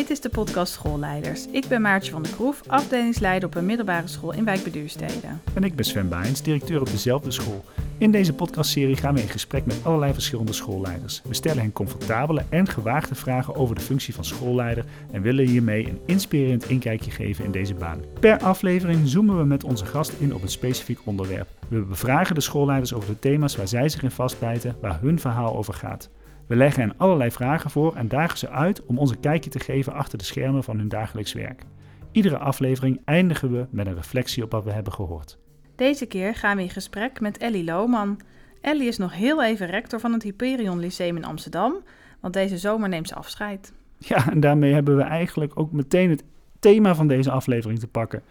Dit is de podcast Schoolleiders. Ik ben Maartje van der Kroef, afdelingsleider op een middelbare school in wijk Beduurstede. En ik ben Sven Baens, directeur op dezelfde school. In deze podcastserie gaan we in gesprek met allerlei verschillende schoolleiders. We stellen hen comfortabele en gewaagde vragen over de functie van schoolleider en willen hiermee een inspirerend inkijkje geven in deze baan. Per aflevering zoomen we met onze gast in op een specifiek onderwerp. We bevragen de schoolleiders over de thema's waar zij zich in vastbijten, waar hun verhaal over gaat. We leggen hen allerlei vragen voor en dagen ze uit om ons een kijkje te geven achter de schermen van hun dagelijks werk. Iedere aflevering eindigen we met een reflectie op wat we hebben gehoord. Deze keer gaan we in gesprek met Ellie Lohman. Ellie is nog heel even rector van het Hyperion Lyceum in Amsterdam, want deze zomer neemt ze afscheid. Ja, en daarmee hebben we eigenlijk ook meteen het thema van deze aflevering te pakken.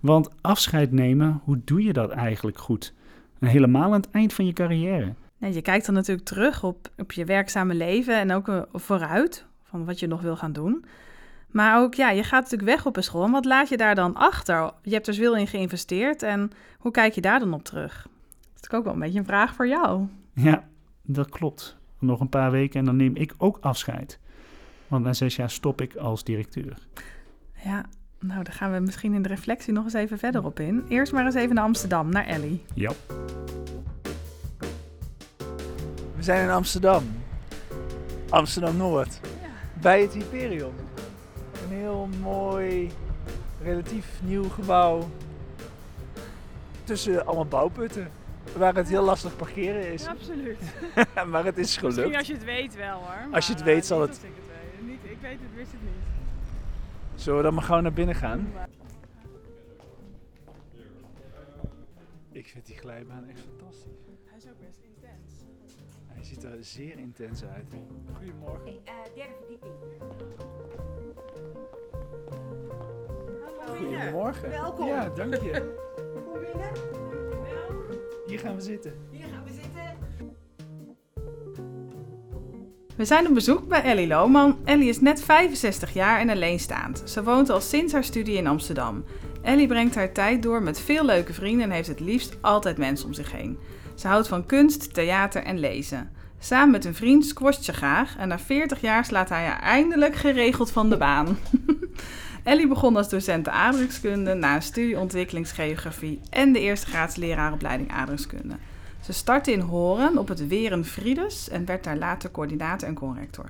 Want afscheid nemen, hoe doe je dat eigenlijk goed? En helemaal aan het eind van je carrière. Nee, je kijkt dan natuurlijk terug op, op je werkzame leven en ook uh, vooruit van wat je nog wil gaan doen. Maar ook, ja, je gaat natuurlijk weg op een school. En wat laat je daar dan achter? Je hebt er veel in geïnvesteerd en hoe kijk je daar dan op terug? Dat is ook wel een beetje een vraag voor jou. Ja, dat klopt. Nog een paar weken en dan neem ik ook afscheid. Want na zes jaar stop ik als directeur. Ja, nou, daar gaan we misschien in de reflectie nog eens even verder op in. Eerst maar eens even naar Amsterdam, naar Ellie. Ja. We zijn in Amsterdam. Amsterdam-Noord. Bij het Hyperion. Een heel mooi, relatief nieuw gebouw. Tussen allemaal bouwputten. Waar het heel lastig parkeren is. absoluut. maar het is gelukt. als je het weet wel hoor. Als je het weet, zal het- Ik, het niet, ik weet het, wist het niet. Zullen we dan maar gewoon naar binnen gaan? Ik vind die glijbaan echt fantastisch. Hij is ook best ziet er zeer intens uit. Goedemorgen. Oké, eh, derde verdieping. Goedemorgen. Welkom. Ja, dank je. Kom binnen. Hier gaan we zitten. Hier gaan we zitten. We zijn op bezoek bij Ellie Lohman. Ellie is net 65 jaar en alleenstaand. Ze woont al sinds haar studie in Amsterdam. Ellie brengt haar tijd door met veel leuke vrienden en heeft het liefst altijd mensen om zich heen. Ze houdt van kunst, theater en lezen. Samen met een vriend squasht ze graag en na 40 jaar slaat hij haar eindelijk geregeld van de baan. Ellie begon als docent aardrijkskunde na een studie ontwikkelingsgeografie en de eerste graads leraaropleiding aardrijkskunde. Ze startte in Horen op het Weren Frides en werd daar later coördinator en conrector.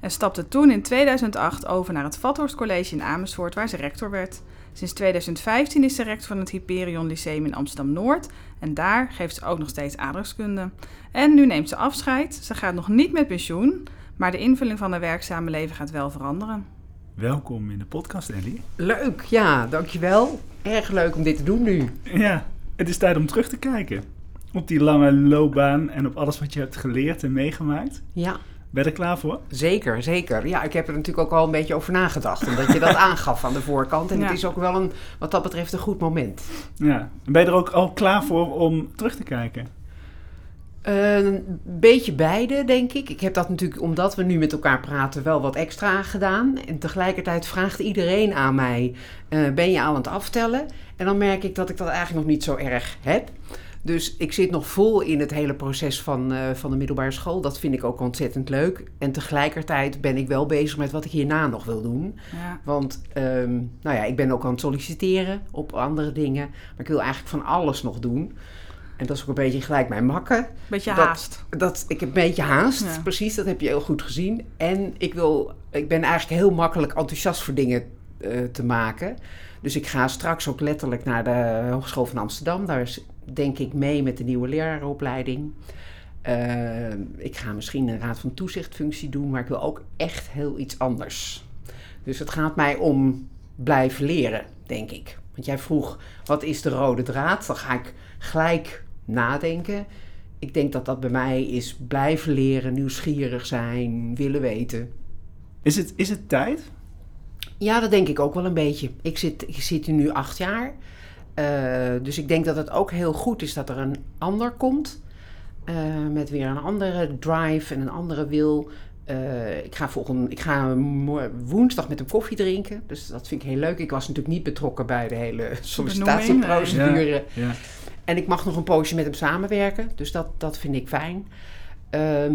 En stapte toen in 2008 over naar het Vathorst College in Amersfoort, waar ze rector werd. Sinds 2015 is ze rector van het Hyperion Lyceum in Amsterdam-Noord en daar geeft ze ook nog steeds aardrijkskunde. En nu neemt ze afscheid. Ze gaat nog niet met pensioen, maar de invulling van haar werkzame leven gaat wel veranderen. Welkom in de podcast, Ellie. Leuk, ja, dankjewel. Erg leuk om dit te doen nu. Ja, het is tijd om terug te kijken. Op die lange loopbaan en op alles wat je hebt geleerd en meegemaakt. Ja, Ben je er klaar voor? zeker, zeker. Ja, ik heb er natuurlijk ook al een beetje over nagedacht, omdat je dat aangaf aan de voorkant. En Ja. het is ook wel een, wat dat betreft, een goed moment. Ja. Ben je er ook al klaar voor om terug te kijken? Een beetje beide, denk ik. Ik heb dat natuurlijk, omdat we nu met elkaar praten, wel wat extra gedaan. En tegelijkertijd vraagt iedereen aan mij, eh, ben je aan het aftellen? En dan merk ik dat ik dat eigenlijk nog niet zo erg heb. Dus ik zit nog vol in het hele proces van, eh, van de middelbare school. Dat vind ik ook ontzettend leuk. En tegelijkertijd ben ik wel bezig met wat ik hierna nog wil doen. Ja. Want ehm, nou ja, ik ben ook aan het solliciteren op andere dingen. Maar ik wil eigenlijk van alles nog doen. En dat is ook een beetje gelijk mijn makken. Beetje haast. Dat, ik heb een beetje haast, Ja. precies. Dat heb je heel goed gezien. En ik, wil, ik ben eigenlijk heel makkelijk enthousiast voor dingen eh, te maken. Dus ik ga straks ook letterlijk naar de Hogeschool van Amsterdam. Daar is, denk ik mee met de nieuwe lerarenopleiding. Eh, ik ga misschien een raad van toezichtfunctie doen, maar ik wil ook echt heel iets anders. Dus het gaat mij om blijven leren, denk ik. Want jij vroeg, wat is de rode draad? Dan ga ik gelijk nadenken. Ik denk dat dat bij mij is blijven leren, nieuwsgierig zijn, willen weten. Is het, is het tijd? Ja, dat denk ik ook wel een beetje. Ik zit, ik zit hier nu acht jaar. Eh, dus ik denk dat het ook heel goed is dat er een ander komt. eh, met weer een andere drive en een andere wil. Eh, ik ga, volgende, ik ga woensdag met hem koffie drinken. Dus dat vind ik heel leuk. Ik was natuurlijk niet betrokken bij de hele sollicitatieprocedure. Ja. En ik mag nog een poosje met hem samenwerken. Dus dat, dat vind ik fijn. Ehm,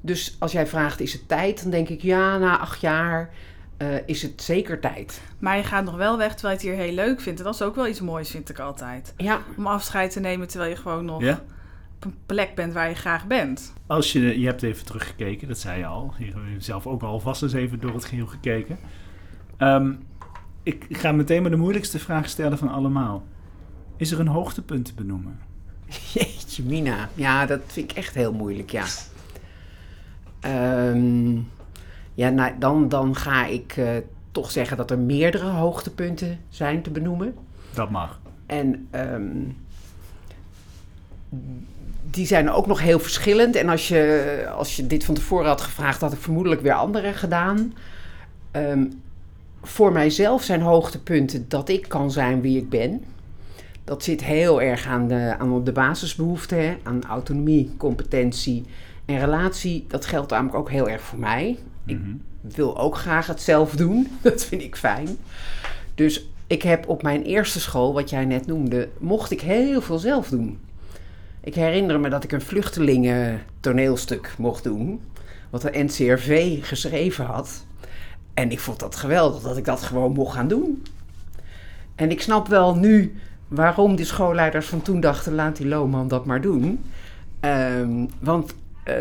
dus als jij vraagt, is het tijd? Dan denk ik, ja, na acht jaar eh, is het zeker tijd. Maar je gaat nog wel weg terwijl je het hier heel leuk vindt. En dat is ook wel iets moois, vind ik altijd. Ja, Om afscheid te nemen terwijl je gewoon nog Ja? op een plek bent waar je graag bent. Als je, je hebt even teruggekeken, dat zei je al. Je hebt zelf ook al vast eens even door het geheel gekeken. Ehm, ik ga meteen maar de moeilijkste vraag stellen van allemaal. Is er een hoogtepunt te benoemen? jeetje mina. Ja, dat vind ik echt heel moeilijk, ja. Ehm, ja, nou, dan, dan ga ik eh, toch zeggen dat er meerdere hoogtepunten zijn te benoemen. Dat mag. En ehm, die zijn ook nog heel verschillend. En als je, als je dit van tevoren had gevraagd, had ik vermoedelijk weer andere gedaan. Ehm, voor mijzelf zijn hoogtepunten dat ik kan zijn wie ik ben. Dat zit heel erg aan de, aan de basisbehoeften, hè? aan autonomie, competentie en relatie. Dat geldt namelijk ook heel erg voor mij. Ik Mhm. wil ook graag het zelf doen. Dat vind ik fijn. Dus ik heb op mijn eerste school, wat jij net noemde, mocht ik heel veel zelf doen. Ik herinner me dat ik een vluchtelingen toneelstuk mocht doen, wat de NCRV geschreven had. En ik vond dat geweldig dat ik dat gewoon mocht gaan doen. En ik snap wel nu waarom de schoolleiders van toen dachten: laat die Lohman dat maar doen. Ehm, want eh,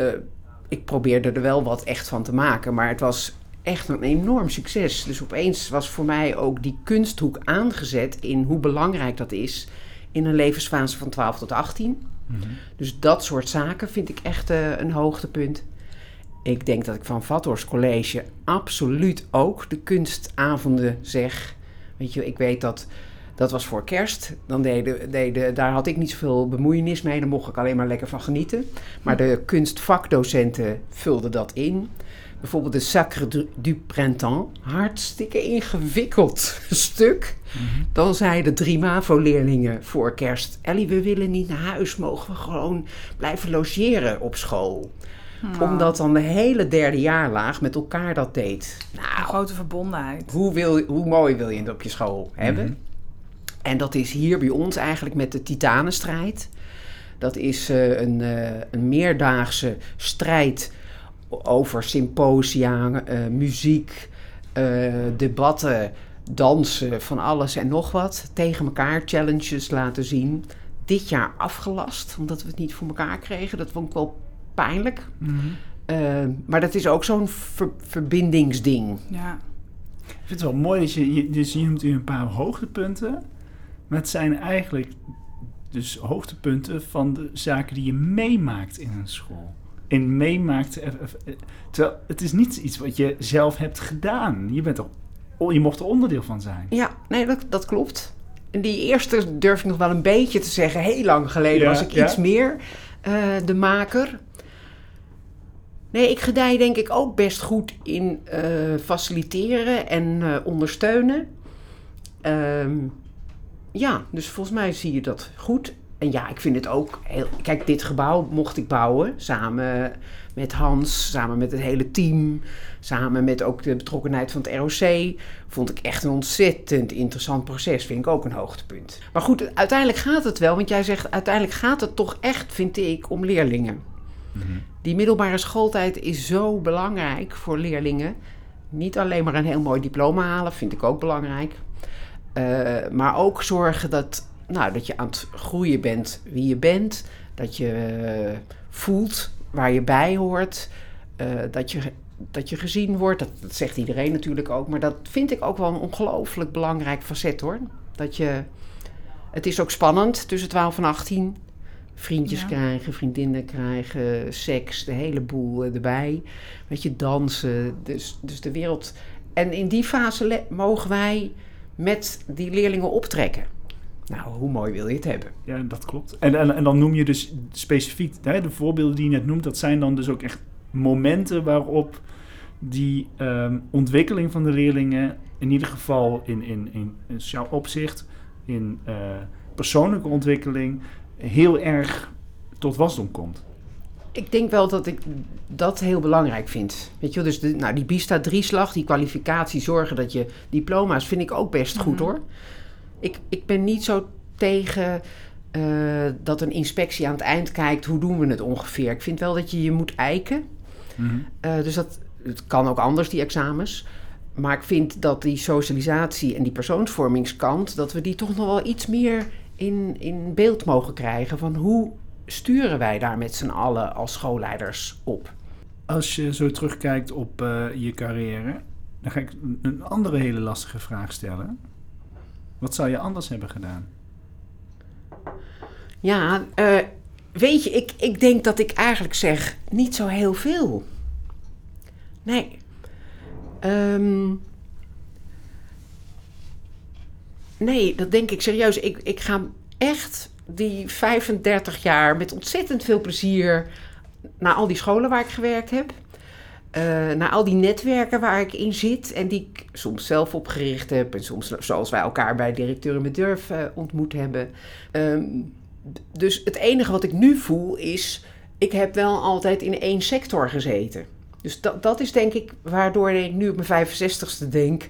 ik probeerde er wel wat echt van te maken, maar het was echt een enorm succes. Dus opeens was voor mij ook die kunsthoek aangezet in hoe belangrijk dat is in een levensfase van 12 tot 18. Mhm. Dus dat soort zaken vind ik echt eh, een hoogtepunt. Ik denk dat ik van Vathorst College absoluut ook de kunstavonden zeg. Weet je, ik weet dat dat was voor kerst. Dan deden, deden, daar had ik niet zoveel bemoeienis mee. Daar mocht ik alleen maar lekker van genieten. Maar de kunstvakdocenten vulden dat in. Bijvoorbeeld de Sacre du, du Printemps. Hartstikke ingewikkeld stuk. Dan zeiden drie MAVO-leerlingen voor kerst... Ellie, we willen niet naar huis. Mogen we gewoon blijven logeren op school? Omdat dan de hele derde jaarlaag met elkaar dat deed. Een Nou, grote verbondenheid. hoe, wil, hoe mooi wil je het op je school hebben? Mhm. En dat is hier bij ons eigenlijk met de Titanenstrijd. Dat is eh, een, eh, een meerdaagse strijd over symposia, eh, muziek, debatten, dansen, van alles en nog wat. Tegen elkaar challenges laten zien. Dit jaar afgelast, omdat we het niet voor elkaar kregen. Dat vond ik wel pijnlijk. Mhm. Maar dat is ook zo'n ver- verbindingsding. Ja. Ik vind het wel mooi dat je, je, dus je noemt hier een paar hoogtepunten. Maar het zijn eigenlijk dus hoogtepunten van de zaken die je meemaakt in een school. En meemaakt, eh, eh, terwijl het is niet iets wat je zelf hebt gedaan. Je, bent er, je mocht er onderdeel van zijn. Ja, nee, dat, dat klopt. En die eerste durf ik nog wel een beetje te zeggen. Heel lang geleden Ja, was ik ja. iets meer eh, de maker. Nee, ik gedij denk ik ook best goed in faciliteren en ondersteunen. Ehm, ja, dus volgens mij zie je dat goed. En ja, ik vind het ook heel... Kijk, dit gebouw mocht ik bouwen samen met Hans, samen met het hele team, samen met ook de betrokkenheid van het ROC. Vond ik echt een ontzettend interessant proces. Vind ik ook een hoogtepunt. Maar goed, uiteindelijk gaat het wel, want jij zegt uiteindelijk gaat het toch echt, vind ik, om leerlingen. Die middelbare schooltijd is zo belangrijk voor leerlingen. Niet alleen maar een heel mooi diploma halen, vind ik ook belangrijk. Eh, maar ook zorgen dat, nou, dat je aan het groeien bent wie je bent. Dat je eh, voelt waar je bij hoort. eh, dat, je, dat je gezien wordt. Dat, dat zegt iedereen natuurlijk ook. Maar dat vind ik ook wel een ongelooflijk belangrijk facet hoor. Dat je, het is ook spannend tussen 12 en 18. Vriendjes Ja. krijgen, vriendinnen krijgen, seks, de hele boel erbij. Weet je, dansen. Dus, dus de wereld. En in die fase mogen wij met die leerlingen optrekken. Nou, hoe mooi wil je het hebben? Ja, dat klopt. En, en, en dan noem je dus specifiek, hè, de voorbeelden die je net noemt, dat zijn dan dus ook echt momenten waarop die ehm, ontwikkeling van de leerlingen, in ieder geval in, in, in, in sociaal opzicht, in eh, persoonlijke ontwikkeling, heel erg tot wasdom komt. Ik denk wel dat ik dat heel belangrijk vind. Weet je wel, dus de, nou, die BISTA drieslag, die kwalificatie, zorgen dat je diploma's, vind ik ook best goed Mhm. hoor. Ik, ik ben niet zo tegen eh, dat een inspectie aan het eind kijkt, hoe doen we het ongeveer. Ik vind wel dat je je moet eiken. Eh, dus dat het kan ook anders, die examens. Maar ik vind dat die socialisatie en die persoonsvormingskant, dat we die toch nog wel iets meer in, in beeld mogen krijgen. Van hoe sturen wij daar met z'n allen als schoolleiders op? Als je zo terugkijkt op eh, je carrière, dan ga ik een- andere hele lastige vraag stellen. Wat zou je anders hebben gedaan? Ja, eh, weet je, ik, ik denk dat ik eigenlijk zeg niet zo heel veel. Nee. Ehm, nee, dat denk ik serieus. Ik, ik ga echt die 35 jaar met ontzettend veel plezier naar al die scholen waar ik gewerkt heb. eh, naar al die netwerken waar ik in zit en die ik soms zelf opgericht heb. En soms zoals wij elkaar bij Directeuren met Durf eh, ontmoet hebben. Ehm, dus het enige wat ik nu voel is, ik heb wel altijd in één sector gezeten. Dus dat, dat is denk ik waardoor ik nu op mijn 65ste denk,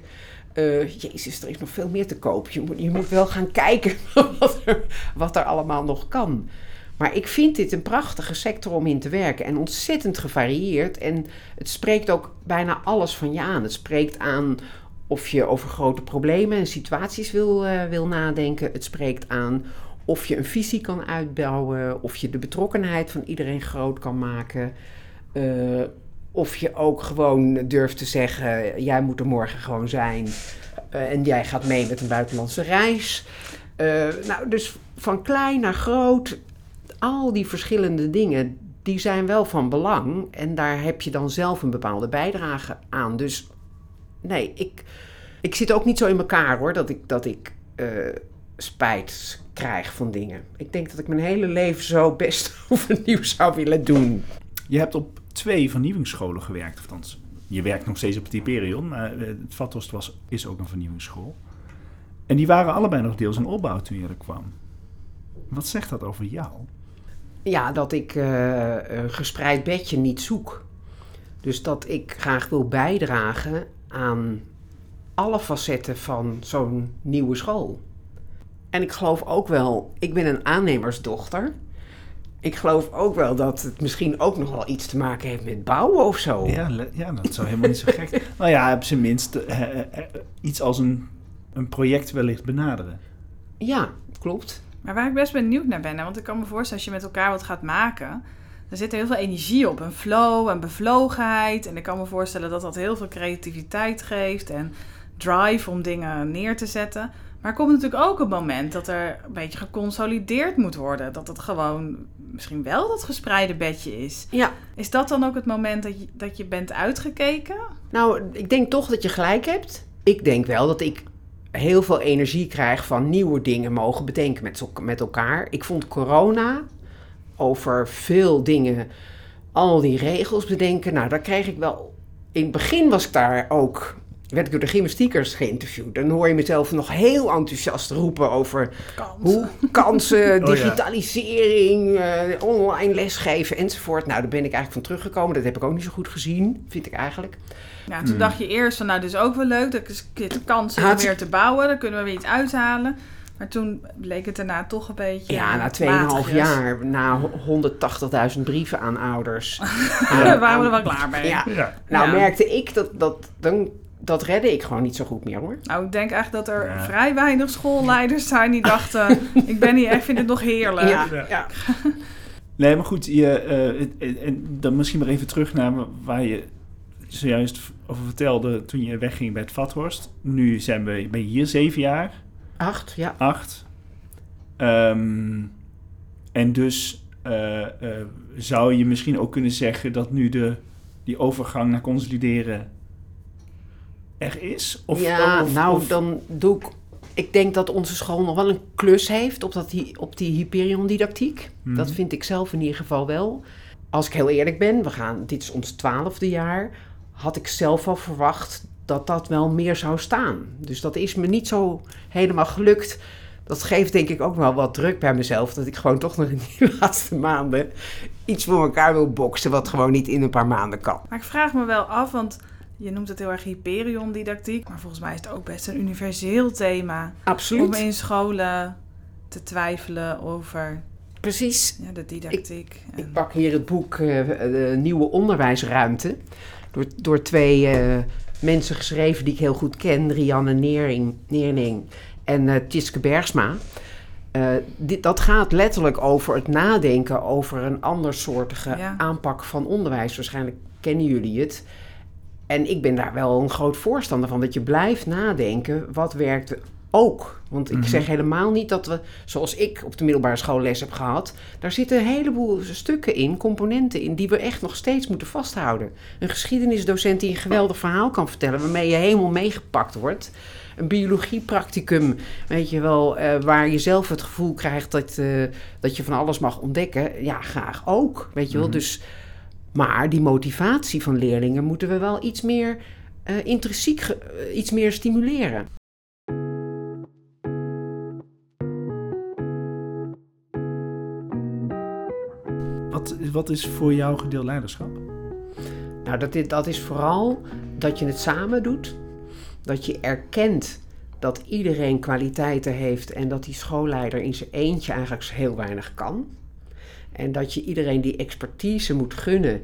eh, jezus, er is nog veel meer te koop. Je moet, wel gaan kijken wat er, wat er allemaal nog kan. Maar ik vind dit een prachtige sector om in te werken en ontzettend gevarieerd. En het spreekt ook bijna alles van je aan. Het spreekt aan of je over grote problemen en situaties wil, eh, wil nadenken. Het spreekt aan of je een visie kan uitbouwen, of je de betrokkenheid van iedereen groot kan maken. eh, of je ook gewoon durft te zeggen: jij moet er morgen gewoon zijn. eh, en jij gaat mee met een buitenlandse reis. Eh, nou, dus van klein naar groot, al die verschillende dingen, die zijn wel van belang. En daar heb je dan zelf een bepaalde bijdrage aan. Dus nee, ik, ik zit ook niet zo in elkaar hoor, dat ik, dat ik eh, spijt krijg van dingen. Ik denk dat ik mijn hele leven zo best overnieuw zou willen doen. Je hebt op twee vernieuwingsscholen gewerkt. Althans, je werkt nog steeds op het Hyperion, maar eh, het Vathorst was, is ook een vernieuwingsschool. En die waren allebei nog deels in opbouw toen je er kwam. Wat zegt dat over jou? Ja, dat ik eh, een gespreid bedje niet zoek. Dus dat ik graag wil bijdragen aan alle facetten van zo'n nieuwe school. En ik geloof ook wel, ik ben een aannemersdochter. Ik geloof ook wel dat het misschien ook nog wel iets te maken heeft met bouwen of zo. Ja, ja dat zou helemaal niet zo gek Nou ja, op zijn minst eh, eh, eh, iets als een, een project wellicht benaderen. Ja, klopt. Maar waar ik best benieuwd naar ben, hè, want ik kan me voorstellen als je met elkaar wat gaat maken, er zit heel veel energie op, een flow en bevlogenheid. En ik kan me voorstellen dat dat heel veel creativiteit geeft en drive om dingen neer te zetten. Maar er komt natuurlijk ook een moment dat er een beetje geconsolideerd moet worden. Dat het gewoon misschien wel dat gespreide bedje is. Ja, Is dat dan ook het moment dat je, dat je bent uitgekeken? Nou, ik denk toch dat je gelijk hebt. Ik denk wel dat ik heel veel energie krijg van nieuwe dingen mogen bedenken met, met elkaar. Ik vond corona over veel dingen, al die regels bedenken. Nou, daar kreeg ik wel. In het begin was ik daar ook. Werd ik door de gymnastiekers geïnterviewd. Dan hoor je mezelf nog heel enthousiast roepen over hoe kansen, Oh ja. digitalisering, eh, online lesgeven enzovoort. Nou, daar ben ik eigenlijk van teruggekomen. Dat heb ik ook niet zo goed gezien, vind ik eigenlijk. Ja, toen dacht je eerst van, nou, dit is ook wel leuk. Dat is de kans om Had- weer te bouwen. Dan kunnen we weer iets uithalen. Maar toen bleek het daarna toch een beetje Ja, na 2,5 matigjes. jaar, na 180.000 brieven aan ouders. Daar waren we er wel klaar mee. Ja, Ja. nou Ja. merkte ik dat, dat, dan, dat redde ik gewoon niet zo goed meer hoor. Nou, ik denk eigenlijk dat er Ja. vrij weinig schoolleiders zijn die dachten... ik ben hier echt, vind het nog heerlijk. Ja. Nee, maar goed, je, eh, en dan misschien maar even terug naar waar je zojuist over vertelde toen je wegging bij het Vathorst. Nu zijn we, ben je hier zeven jaar, Acht, ja. acht. Ehm, en dus eh, eh, zou je misschien ook kunnen zeggen dat nu de, die overgang naar consolideren er is? Of, ja, of- nou of- dan doe ik... Ik denk dat onze school nog wel een klus heeft op, dat, op die Hyperion-didactiek. Mhm. Dat vind ik zelf in ieder geval wel. Als ik heel eerlijk ben, we gaan, dit is ons twaalfde jaar, had ik zelf al verwacht dat dat wel meer zou staan. Dus dat is me niet zo helemaal gelukt. Dat geeft denk ik ook wel wat druk bij mezelf, dat ik gewoon toch nog in die laatste maanden iets voor elkaar wil boksen, wat gewoon niet in een paar maanden kan. Maar ik vraag me wel af, want je noemt het heel erg Hyperion-didactiek. Maar volgens mij is het ook best een universeel thema. Om Absoluut. in scholen te twijfelen over Precies. ja, de didactiek. En- Ik pak hier het boek eh, de Nieuwe Onderwijsruimte. door, door twee eh, mensen geschreven die ik heel goed ken. Rianne Neering, Neering en Tjitske Bergsma. Dit, dat gaat letterlijk over het nadenken over een andersoortige Ja. aanpak van onderwijs. Waarschijnlijk kennen jullie het. En ik ben daar wel een groot voorstander van. Dat je blijft nadenken, wat werkt ook? Want ik Mhm. zeg helemaal niet dat we, zoals ik op de middelbare school les heb gehad... daar zitten een heleboel stukken in, componenten in... die we echt nog steeds moeten vasthouden. Een geschiedenisdocent die een geweldig verhaal kan vertellen... waarmee je helemaal meegepakt wordt. Een biologiepracticum, weet je wel... eh, waar je zelf het gevoel krijgt dat, eh, dat je van alles mag ontdekken. Ja, graag ook, weet je wel. Mhm. Dus, maar die motivatie van leerlingen moeten we wel iets meer... eh, intrinsiek eh, iets meer stimuleren. Wat, wat is voor jou gedeeld leiderschap? Nou, dat, is- dat is vooral dat je het samen doet. Dat je erkent dat iedereen kwaliteiten heeft en dat die schoolleider in zijn eentje eigenlijk heel weinig kan. En dat je iedereen die expertise moet gunnen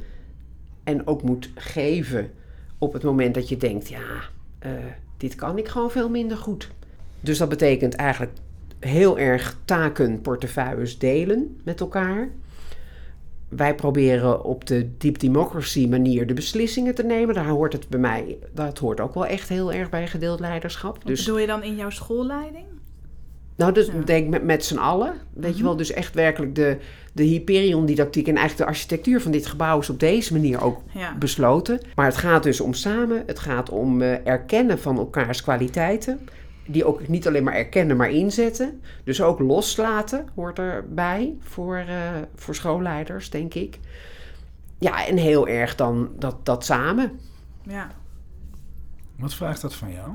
en ook moet geven op het moment dat je denkt, ja, eh, dit kan ik gewoon veel minder goed. Dus dat betekent eigenlijk heel erg taken, portefeuilles delen met elkaar. Wij proberen op de deep democracy manier de beslissingen te nemen. Daar hoort het bij mij, dat hoort ook wel echt heel erg bij gedeeld leiderschap. Wat Dus bedoel je dan in jouw schoolleiding? Nou, dus Ja. Mhm. denk met, met z'n allen. Weet je wel, dus echt werkelijk de, de Hyperion-didactiek en eigenlijk de architectuur van dit gebouw is op deze manier ook Ja. besloten. Maar het gaat dus om samen, het gaat om eh, erkennen van elkaars kwaliteiten. Die ook niet alleen maar erkennen, maar inzetten. Dus ook loslaten hoort erbij voor, eh, voor schoolleiders, denk ik. Ja, en heel erg dan dat, dat samen. ja. Wat vraagt dat van jou?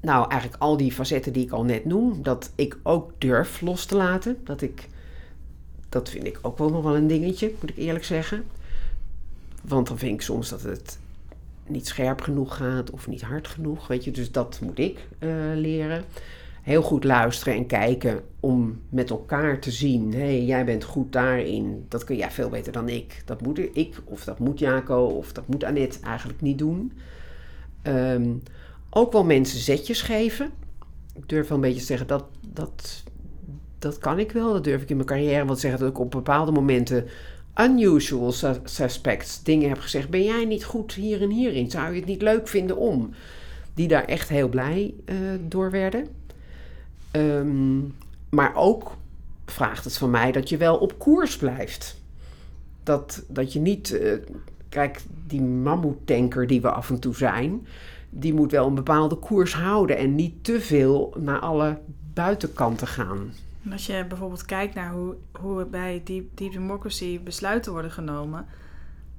Nou, eigenlijk al die facetten die ik al net noem, dat ik ook durf los te laten. Dat ik, dat vind ik ook wel nog wel een dingetje, moet ik eerlijk zeggen. Want dan vind ik soms dat het niet scherp genoeg gaat of niet hard genoeg, weet je. Dus dat moet ik eh, leren. Heel goed luisteren en kijken om met elkaar te zien. Hé, hey, jij bent goed daarin. Dat kun jij veel beter dan ik. Dat moet ik of dat moet Jaco of dat moet Annette eigenlijk niet doen. Ehm, ook wel mensen zetjes geven. Ik durf wel een beetje te zeggen dat, dat, dat kan ik wel. Dat durf ik in mijn carrière wel te zeggen. Dat ik op bepaalde momenten unusual sus- suspects dingen heb gezegd. Ben jij niet goed hier en hierin? Zou je het niet leuk vinden om? Die daar echt heel blij eh, door werden. Ehm, maar ook vraagt het van mij dat je wel op koers blijft. Dat, dat je niet... eh, kijk, die mammoetanker die we af en toe zijn die moet wel een bepaalde koers houden en niet te veel naar alle buitenkanten gaan. En als je bijvoorbeeld kijkt naar hoe, hoe bij Deep, Deep Democracy besluiten worden genomen,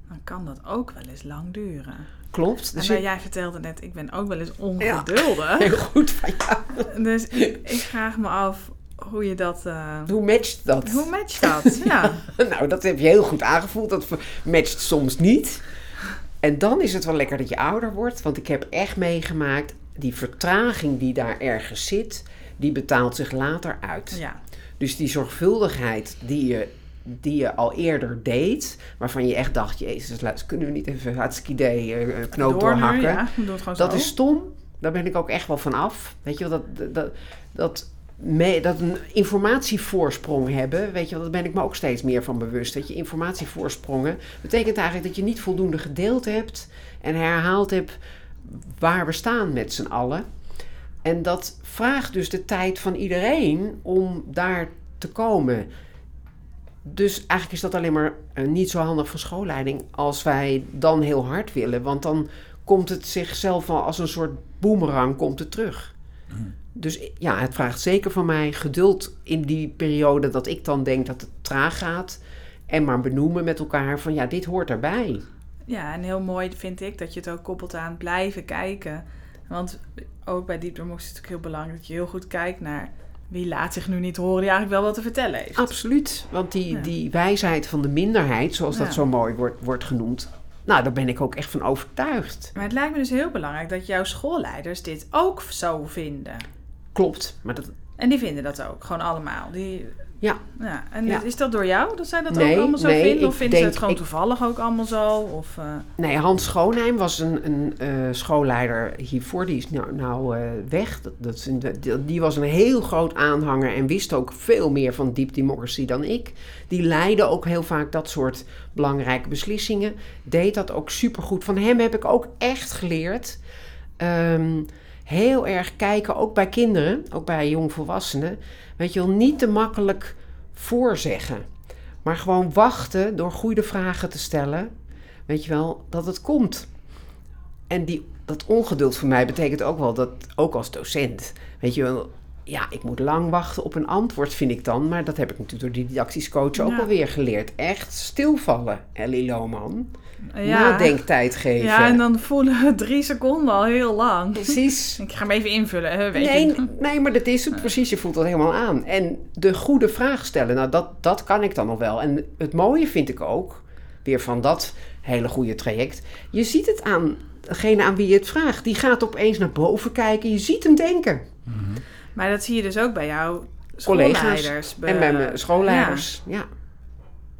dan kan dat ook wel eens lang duren. Klopt. En Dus nou, ik- jij vertelde net, ik ben ook wel eens ongeduldig. heel goed van jou. Dus ik, ik vraag me af hoe je dat... eh, Hoe matcht dat? hoe matcht dat? Ja. Nou, dat heb je heel goed aangevoeld. Dat matcht soms niet. En dan is het wel lekker dat je ouder wordt. Want ik heb echt meegemaakt, die vertraging die daar ergens zit, die betaalt zich later uit. ja. Dus die zorgvuldigheid die je, die je al eerder deed, waarvan je echt dacht, jezus, laat- kunnen we niet even hartstikke idee eh, knoop Door nu, doorhakken. Ja, het Dat zo. is stom. Daar ben ik ook echt wel van af. Weet je wel, dat, dat, dat, dat een informatievoorsprong hebben, weet je wel, daar ben ik me ook steeds meer van bewust. Dat je informatievoorssprongen betekent eigenlijk dat je niet voldoende gedeeld hebt en herhaald hebt waar we staan met z'n allen. En dat vraagt dus de tijd van iedereen om daar te komen. Dus eigenlijk is dat alleen maar eh, niet zo handig van schoolleiding als wij dan heel hard willen. Want dan komt het zichzelf al als een soort boemerang komt het terug. Dus ja, het vraagt zeker van mij geduld in die periode dat ik dan denk dat het traag gaat. En maar benoemen met elkaar van ja, dit hoort erbij. Ja, en heel mooi vind ik dat je het ook koppelt aan blijven kijken. Want ook bij Deep is het natuurlijk heel belangrijk dat je heel goed kijkt naar wie laat zich nu niet horen die eigenlijk wel wat te vertellen heeft. Absoluut. Want die, Ja. die wijsheid van de minderheid, zoals dat zo mooi wordt, wordt genoemd. Nou, daar ben ik ook echt van overtuigd. Maar het lijkt me dus heel belangrijk dat jouw schoolleiders dit ook zo vinden. Klopt. Maar dat, En die vinden dat ook, gewoon allemaal. Die, Ja. ja. En Ja. is dat door jou dat zij dat Nee, ook allemaal zo nee, vinden? Of vinden ze het gewoon ik- toevallig ook allemaal zo? Of, eh, Nee, Hans Schoonheim was een, een eh, schoolleider hiervoor. Die is nou, nou eh, weg. Dat, dat die was een heel groot aanhanger en wist ook veel meer van deep democracy dan ik. Die leidde ook heel vaak dat soort belangrijke beslissingen. Deed dat ook supergoed. Van hem heb ik ook echt geleerd. ehm, heel erg kijken, ook bij kinderen, ook bij jongvolwassenen. Weet je wel, niet te makkelijk voorzeggen. Maar gewoon wachten door goede vragen te stellen. Weet je wel, dat het komt. En die, dat ongeduld voor mij betekent ook wel dat, ook als docent, weet je wel, ja, ik moet lang wachten op een antwoord, vind ik dan. Maar dat heb ik natuurlijk door die didactisch coach ook Ja. alweer geleerd. Echt stilvallen, Ellie Lohman. ja. Nadenktijd geven. Ja, en dan voelen we drie seconden al heel lang. Precies. Ik ga hem even invullen, hè, weet Nee, je. nee, maar dat is het precies. Je voelt dat helemaal aan. En de goede vraag stellen, nou, dat, dat kan ik dan nog wel. En het mooie vind ik ook, weer van dat hele goede traject. Je ziet het aan degene aan wie je het vraagt. Die gaat opeens naar boven kijken. Je ziet hem denken. Maar dat zie je dus ook bij jouw Collega's en bij mijn schoolleiders. Ja.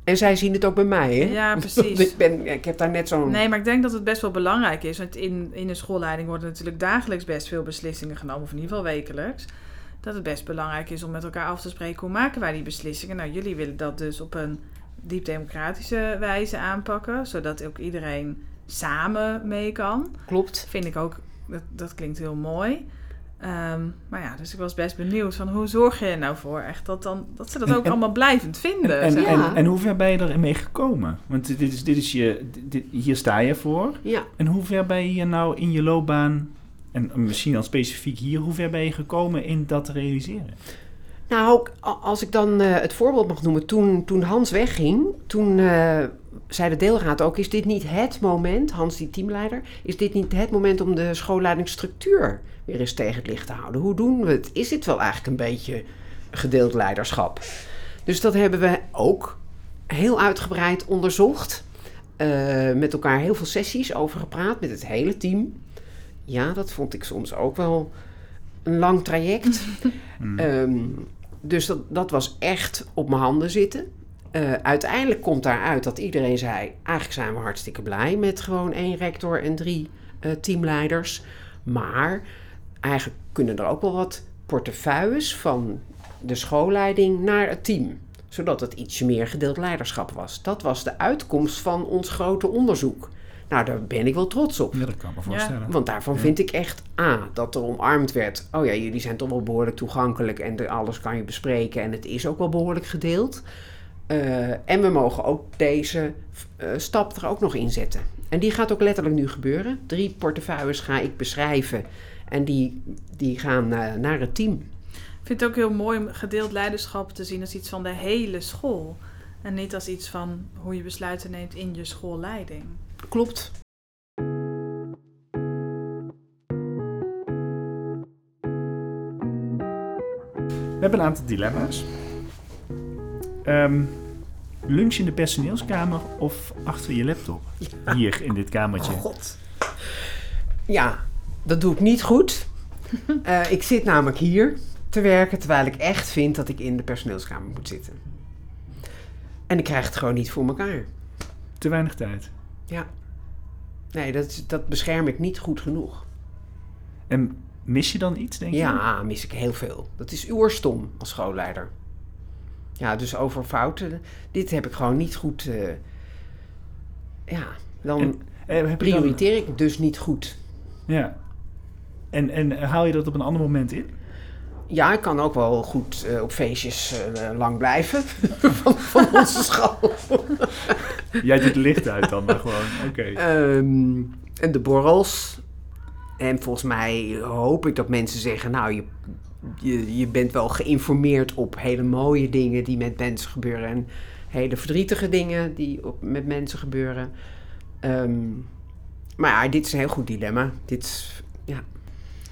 En zij zien het ook bij mij, hè? Ja, precies. ik, ben, ik heb daar net zo'n... Nee, maar ik denk dat het best wel belangrijk is. Want in, in een schoolleiding worden natuurlijk dagelijks best veel beslissingen genomen. Of in ieder geval wekelijks. Dat het best belangrijk is om met elkaar af te spreken. Hoe maken wij die beslissingen? Nou, jullie willen dat dus op een diep democratische wijze aanpakken. Zodat ook iedereen samen mee kan. Klopt. Vind ik ook, dat, dat klinkt heel mooi. Ehm, maar ja, dus ik was best benieuwd van hoe zorg je er nou voor echt dat, dan, dat ze dat En- ook en- allemaal blijvend vinden. En, zeg en, maar. Ja. en hoe ver ben je ermee gekomen? Want dit is, dit is je, dit, hier sta je voor. Ja. En hoe ver ben je hier nou in je loopbaan, en misschien dan specifiek hier, hoe ver ben je gekomen in dat te realiseren? Nou, als ik dan eh, het voorbeeld mag noemen. Toen, toen Hans wegging, toen eh, zei de deelraad ook... is dit niet het moment, Hans die teamleider... is dit niet het moment om de schoolleidingsstructuur weer eens tegen het licht te houden? Hoe doen we het? Is dit wel eigenlijk een beetje gedeeld leiderschap? Dus dat hebben we ook heel uitgebreid onderzocht. Eh, met elkaar heel veel sessies over gepraat, met het hele team. Ja, dat vond ik soms ook wel een lang traject. Hmm. Ehm, dus dat, dat was echt op mijn handen zitten. Eh, uiteindelijk komt daaruit dat iedereen zei: eigenlijk zijn we hartstikke blij met gewoon één rector en drie eh, teamleiders. Maar eigenlijk kunnen er ook wel wat portefeuilles van de schoolleiding naar het team. Zodat het ietsje meer gedeeld leiderschap was. Dat was de uitkomst van ons grote onderzoek. Nou, daar ben ik wel trots op. Ja, dat kan ik me voorstellen. Want daarvan vind ik echt A, dat er omarmd werd. Oh ja, jullie zijn toch wel behoorlijk toegankelijk en alles kan je bespreken en het is ook wel behoorlijk gedeeld. Eh, en we mogen ook deze eh, stap er ook nog in zetten. En die gaat ook letterlijk nu gebeuren. Drie portefeuilles ga ik beschrijven en die, die gaan eh, naar het team. Ik vind het ook heel mooi om gedeeld leiderschap te zien als iets van de hele school. En niet als iets van hoe je besluiten neemt in je schoolleiding. Klopt. We hebben een aantal dilemma's. Ehm, lunch in de personeelskamer of achter je laptop? Hier in dit kamertje. God. Ja, dat doe ik niet goed. Eh, ik zit namelijk hier te werken terwijl ik echt vind dat ik in de personeelskamer moet zitten. En ik krijg het gewoon niet voor elkaar. Te weinig tijd. Ja. Nee, dat, dat bescherm ik niet goed genoeg. En mis je dan iets, denk je? Ja, mis ik heel veel. Dat is oerstom als schoolleider. Ja, dus over fouten. Dit heb ik gewoon niet goed. eh, ja, dan En, Eh, dan- prioriteer ik dus niet goed. Ja. En, en haal je dat op een ander moment in? Ja, ik kan ook wel goed eh, op feestjes lang blijven van, van onze school. Jij doet licht uit dan, maar gewoon, oké. Ehm, en de borrels. En volgens mij hoop ik dat mensen zeggen, nou, je, je, je bent wel geïnformeerd op hele mooie dingen die met mensen gebeuren. En hele verdrietige dingen die op, met mensen gebeuren. Ehm, maar ja, dit is een heel goed dilemma. Dit is, ja.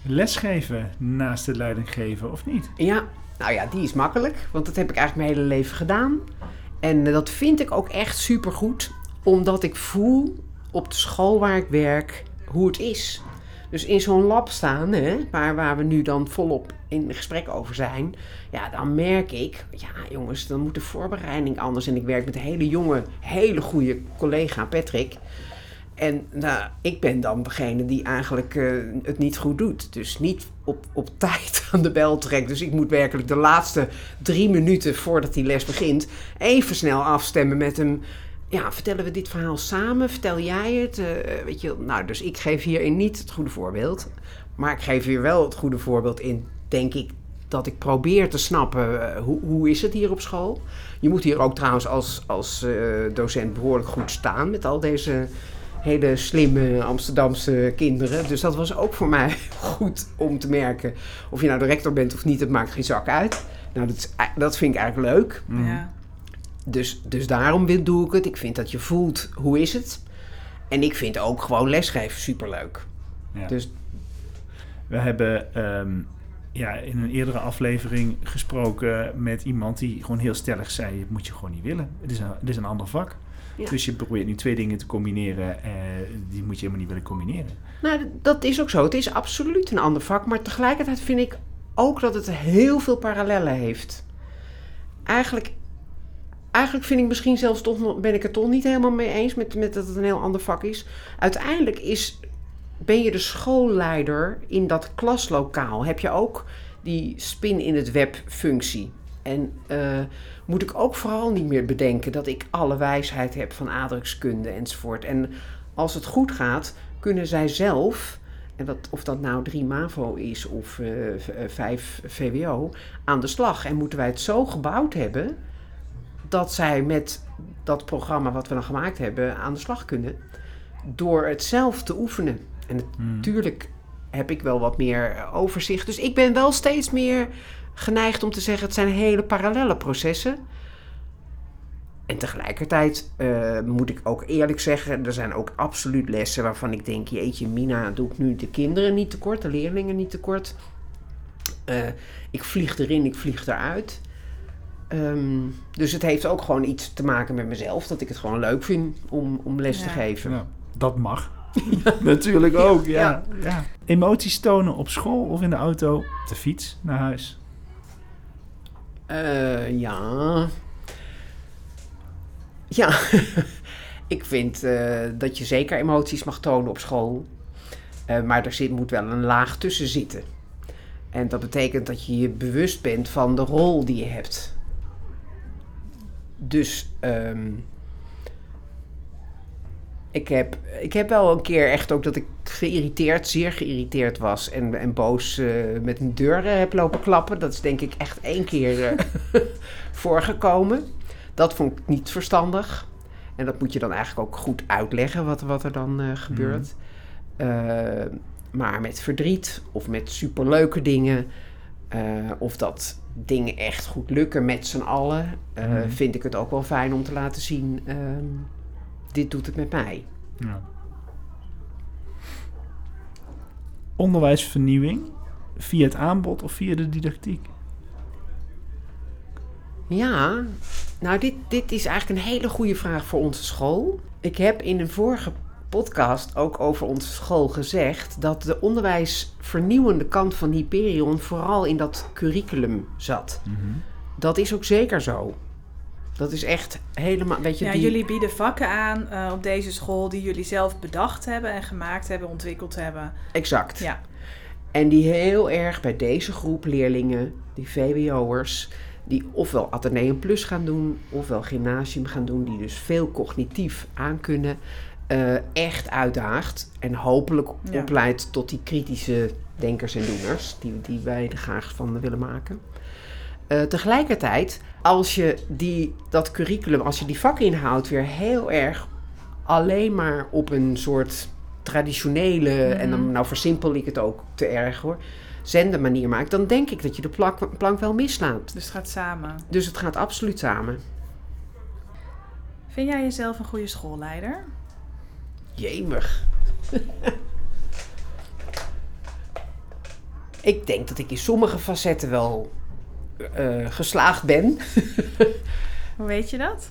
Lesgeven naast het leiding geven of niet? Ja, nou ja, die is makkelijk. Want dat heb ik eigenlijk mijn hele leven gedaan. En eh, dat vind ik ook echt supergoed. Omdat ik voel op de school waar ik werk hoe het is. Dus in zo'n lab staan, hè, waar, waar we nu dan volop in gesprek over zijn, ja, dan merk ik, ja jongens, dan moet de voorbereiding anders. En ik werk met een hele jonge, hele goede collega Patrick. En nou, ik ben dan degene die eigenlijk eh, het niet goed doet. Dus niet op, op tijd aan de bel trekt. Dus ik moet werkelijk de laatste drie minuten voordat die les begint... even snel afstemmen met hem. Ja, vertellen we dit verhaal samen? Vertel jij het? Eh, weet je, nou, dus ik geef hierin niet het goede voorbeeld. Maar ik geef hier wel het goede voorbeeld in, denk ik... dat ik probeer te snappen, uh, hoe, hoe is het hier op school? Je moet hier ook trouwens als, als docent behoorlijk goed staan... met al deze hele slimme Amsterdamse kinderen. Dus dat was ook voor mij goed om te merken. Of je nou de rector bent of niet, het maakt geen zak uit. Nou, dat, is, dat vind ik eigenlijk leuk. Ja. Dus, dus daarom doe ik het. Ik vind dat je voelt, hoe is het? En ik vind ook gewoon lesgeven superleuk. Ja. Dus We hebben ehm, ja, in een eerdere aflevering gesproken met iemand die gewoon heel stellig zei: het moet je gewoon niet willen. Het is een, het is een ander vak. Ja. Dus je probeert nu twee dingen te combineren. eh, die moet je helemaal niet willen combineren. Nou, dat is ook zo. Het is absoluut een ander vak. Maar tegelijkertijd vind ik ook dat het heel veel parallellen heeft. Eigenlijk, eigenlijk vind ik misschien zelfs toch nog, ben ik het toch niet helemaal mee eens met, met dat het een heel ander vak is. Uiteindelijk is, ben je de schoolleider in dat klaslokaal. Heb je ook die spin in het web functie. En eh, moet ik ook vooral niet meer bedenken dat ik alle wijsheid heb van aardrijkskunde enzovoort. En als het goed gaat, kunnen zij zelf, en dat, of dat nou 3 MAVO is of eh, 5 VWO, aan de slag. En moeten wij het zo gebouwd hebben dat zij met dat programma wat we dan gemaakt hebben aan de slag kunnen. Door het zelf te oefenen. En natuurlijk heb ik wel wat meer eh, overzicht. Dus ik ben wel steeds meer geneigd om te zeggen: het zijn hele parallele processen. En tegelijkertijd eh, moet ik ook eerlijk zeggen: er zijn ook absoluut lessen waarvan ik denk: jeetje, Mina, doe ik nu de kinderen niet tekort, de leerlingen niet tekort. Eh, ik vlieg erin, ik vlieg eruit. Ehm, dus het heeft ook gewoon iets te maken met mezelf, dat ik het gewoon leuk vind om, om les te geven. Ja, dat mag. Natuurlijk ook, ja. Ja. ja. Emoties tonen op school of in de auto, op de fiets naar huis. Eh, ja. Ja, ik vind eh, dat je zeker emoties mag tonen op school. Eh, maar er zit, moet wel een laag tussen zitten. En dat betekent dat je je bewust bent van de rol die je hebt. Dus ehm, ik, heb, ik heb wel een keer echt ook dat ik geïrriteerd, zeer geïrriteerd was en, en boos eh, met een deur eh, heb lopen klappen. Dat is denk ik echt één keer eh, voorgekomen. Dat vond ik niet verstandig. En dat moet je dan eigenlijk ook goed uitleggen wat, wat er dan gebeurt. Eh, maar met verdriet of met superleuke dingen, of dat dingen echt goed lukken met z'n allen, Mhm. vind ik het ook wel fijn om te laten zien. ehm, dit doet het met mij. Ja. Onderwijsvernieuwing via het aanbod of via de didactiek? Ja, nou dit, dit is eigenlijk een hele goede vraag voor onze school. Ik heb in een vorige podcast ook over onze school gezegd dat de onderwijsvernieuwende kant van Hyperion vooral in dat curriculum zat. Dat is ook zeker zo. Dat is echt helemaal, weet je, Ja, die... jullie bieden vakken aan eh, op deze school die jullie zelf bedacht hebben en gemaakt hebben, ontwikkeld hebben. Exact. Ja, En die heel erg bij deze groep leerlingen, die VWO'ers, die ofwel Atheneum Plus gaan doen, ofwel gymnasium gaan doen, die dus veel cognitief aankunnen, eh echt uitdaagt en hopelijk Ja. opleidt tot die kritische denkers en doeners, die, die wij er graag van willen maken. Eh, tegelijkertijd, als je die, dat curriculum, als je die vakinhoud weer heel erg alleen maar op een soort traditionele, en dan nou versimpel ik het ook te erg hoor, zendermanier maakt, dan denk ik dat je de plank, plank wel mislaat. dus het gaat samen. Dus het gaat absoluut samen. Vind jij jezelf een goede schoolleider? Jemig. ik denk dat ik in sommige facetten wel eh, geslaagd ben. Hoe weet je dat?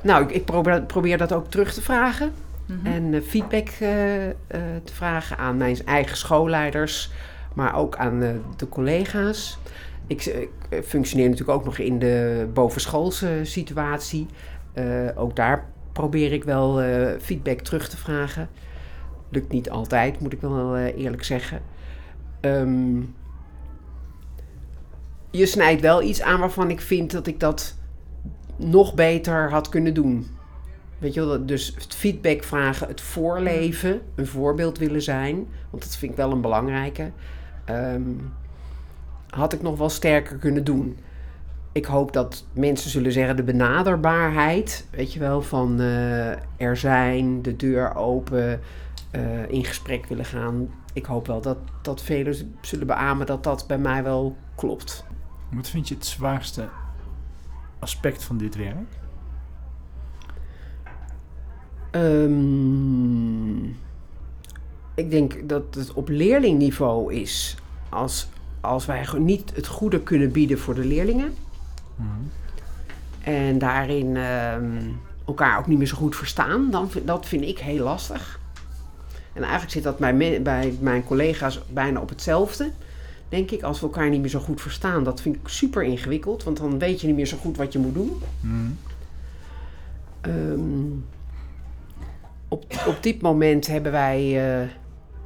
Nou, ik, ik probeer, probeer dat ook terug te vragen. Mhm. En eh, feedback eh, te vragen aan mijn eigen schoolleiders, maar ook aan de collega's. Ik, ik functioneer natuurlijk ook nog in de bovenschoolse situatie. Ook daar probeer ik wel feedback terug te vragen. Lukt niet altijd, moet ik wel eerlijk zeggen. Ehm, je snijdt wel iets aan waarvan ik vind dat ik dat nog beter had kunnen doen. Weet je wel, dus het feedback vragen, het voorleven, een voorbeeld willen zijn, want dat vind ik wel een belangrijke, ehm, had ik nog wel sterker kunnen doen. Ik hoop dat mensen zullen zeggen de benaderbaarheid, weet je wel, van eh, er zijn, de deur open, eh, in gesprek willen gaan. Ik hoop wel dat, dat velen zullen beamen dat dat bij mij wel klopt. Wat vind je het zwaarste aspect van dit werk? Ehm, ik denk dat het op leerlingniveau is. Als, als wij niet het goede kunnen bieden voor de leerlingen. Mhm. En daarin ehm, elkaar ook niet meer zo goed verstaan. Dan, vind- dat vind ik heel lastig. En eigenlijk zit dat bij mijn collega's bijna op hetzelfde. Denk ik, als we elkaar niet meer zo goed verstaan. Dat vind ik super ingewikkeld. Want dan weet je niet meer zo goed wat je moet doen. Mhm. Ehm, op, op dit moment hebben wij eh,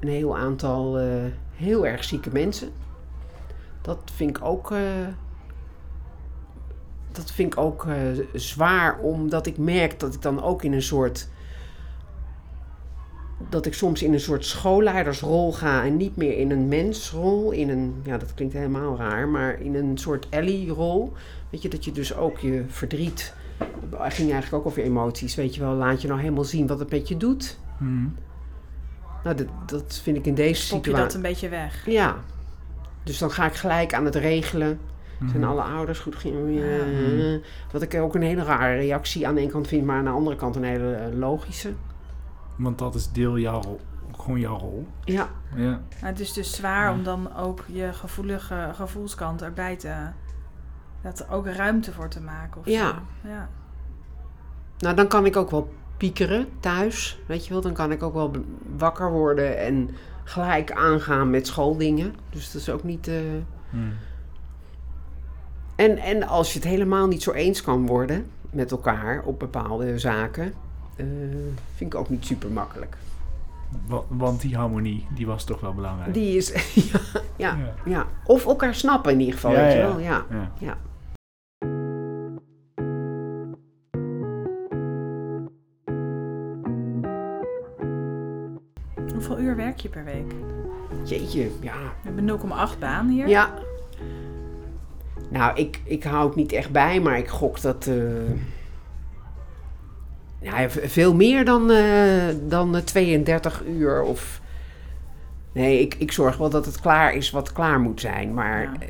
een heel aantal eh, heel erg zieke mensen. Dat vind ik ook, eh, dat vind ik ook zwaar, omdat ik merk dat ik dan ook in een soort. Dat ik soms in een soort schoolleidersrol ga en niet meer in een mensrol. In een, ja, dat klinkt helemaal raar, maar in een soort Ellie-rol. Weet je, dat je dus ook je verdriet het ging eigenlijk ook over emoties. Weet je wel, laat je nou helemaal zien wat het met je doet. Mhm. Nou, dat, dat vind ik in deze Stop je dat situatie. een beetje weg. Ja. Dus dan ga ik gelijk aan het regelen. Zijn Mhm. alle ouders goed? Ging, Ja. eh, Wat ik ook een hele rare reactie aan de ene kant vind, maar aan de andere kant een hele eh, logische. Want dat is deel jouw rol. Gewoon jouw rol. Ja, Ja. Maar het is dus zwaar Ja. om dan ook je gevoelige gevoelskant erbij te... Dat er ook ruimte voor te maken of Ja. zo. Ja. nou dan kan ik ook wel piekeren thuis. Weet je wel, dan kan ik ook wel wakker worden en gelijk aangaan met schooldingen. Dus dat is ook niet. eh, Mhm. En, en als je het helemaal niet zo eens kan worden met elkaar op bepaalde zaken, eh, vind ik ook niet super makkelijk. Wa- Want die harmonie, die was toch wel belangrijk. Die is, ja, ja, Ja. ja. Of elkaar snappen in ieder geval, Ja, weet je wel. Ja. Ja. Ja. Hoeveel uur werk je per week? Jeetje, ja. We hebben 0,8 baan hier. Ja. Nou, ik, ik hou het niet echt bij, maar ik gok dat... eh, ja, veel meer dan, eh, dan eh, 32 uur of... Nee, ik, ik zorg wel dat het klaar is wat klaar moet zijn. Maar Ja. eh,